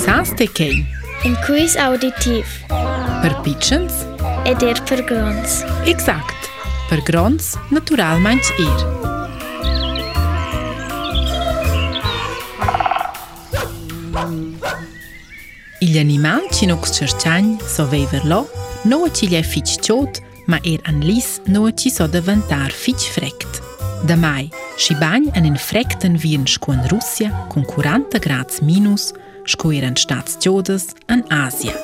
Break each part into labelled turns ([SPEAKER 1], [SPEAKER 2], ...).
[SPEAKER 1] Sans të kej.
[SPEAKER 2] Në kujs auditiv. Për
[SPEAKER 1] pichens.
[SPEAKER 2] E dirë
[SPEAKER 1] për
[SPEAKER 2] grons.
[SPEAKER 1] Exakt. Për grons, natural manç irë. Ilë animal që nuk së qërqanj, së so vejver lo, në o qilje fiq qotë, ma er an lis në o që së dëvëntar fiq frekt. Dë maj, shibanj anë në frektën vijën shkuën Rusja, konkurant të gratës minus, shkuiren shtatës qodës në Azja.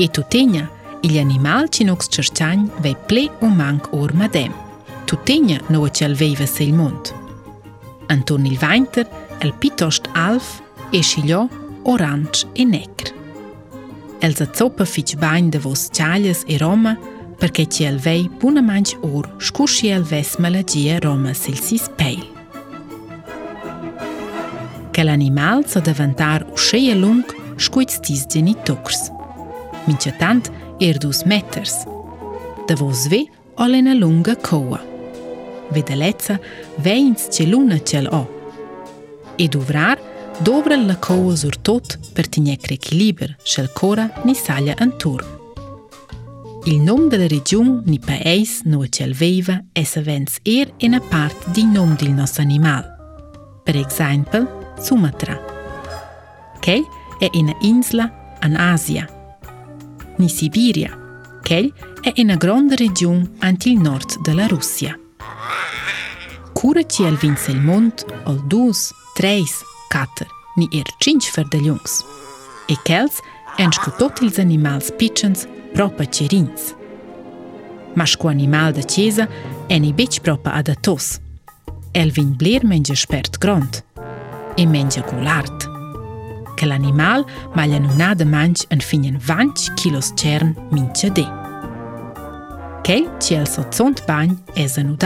[SPEAKER 1] E të tenja, animal që nuk së ve ple u mank orë ma dem. Të tenja në o qëllvejve se il mund. Në të një vajnëtër, alf e shilo oranç e nekr. El zë copë fiqë bajnë dhe vos chales e Roma, përke që alvei puna manjë ur. shkushi elves me lëgjie Roma silsis pejlë. che l'animal sa davantar o scheia lung scuits tis genitors. Mince tant er dus meters. Da vos ve ol una lunga coa. Vedalezza veins ce luna cel o. Ed uvrar dobra la coa sur tot per tignecre equiliber, schel cora ni saglia antur. Il nom della regione ni paese no cel veiva è savens er in a part di nom del nostro animal. Per esempio, Sumatra, che è una isola in Asia, Ni Sibiria. che è una grande regione anche il nord della Russia. Curaci al vince il mond, al dus, treis, cater, ni er cinci ferdelungs. E kels ensco tot ils animals piccens propa cerins. Ma sco animal da chiesa è ni bec propa adatos. El vin bler menge spert grond. e menjë ku animal ma lënuna dhe manjë në finjen vanjë kilos qërën minë që di. Kej që e lësot sonë të banjë e zënu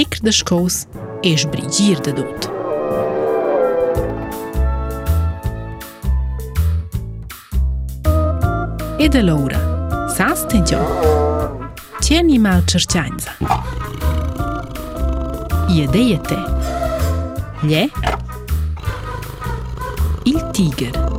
[SPEAKER 1] e kërë dë shkos e shbri dhe dutë. E dhe loura, sa së të gjohë? Që animal qërqanjëza? Jedejete. Lje? Lje? Il Tiger.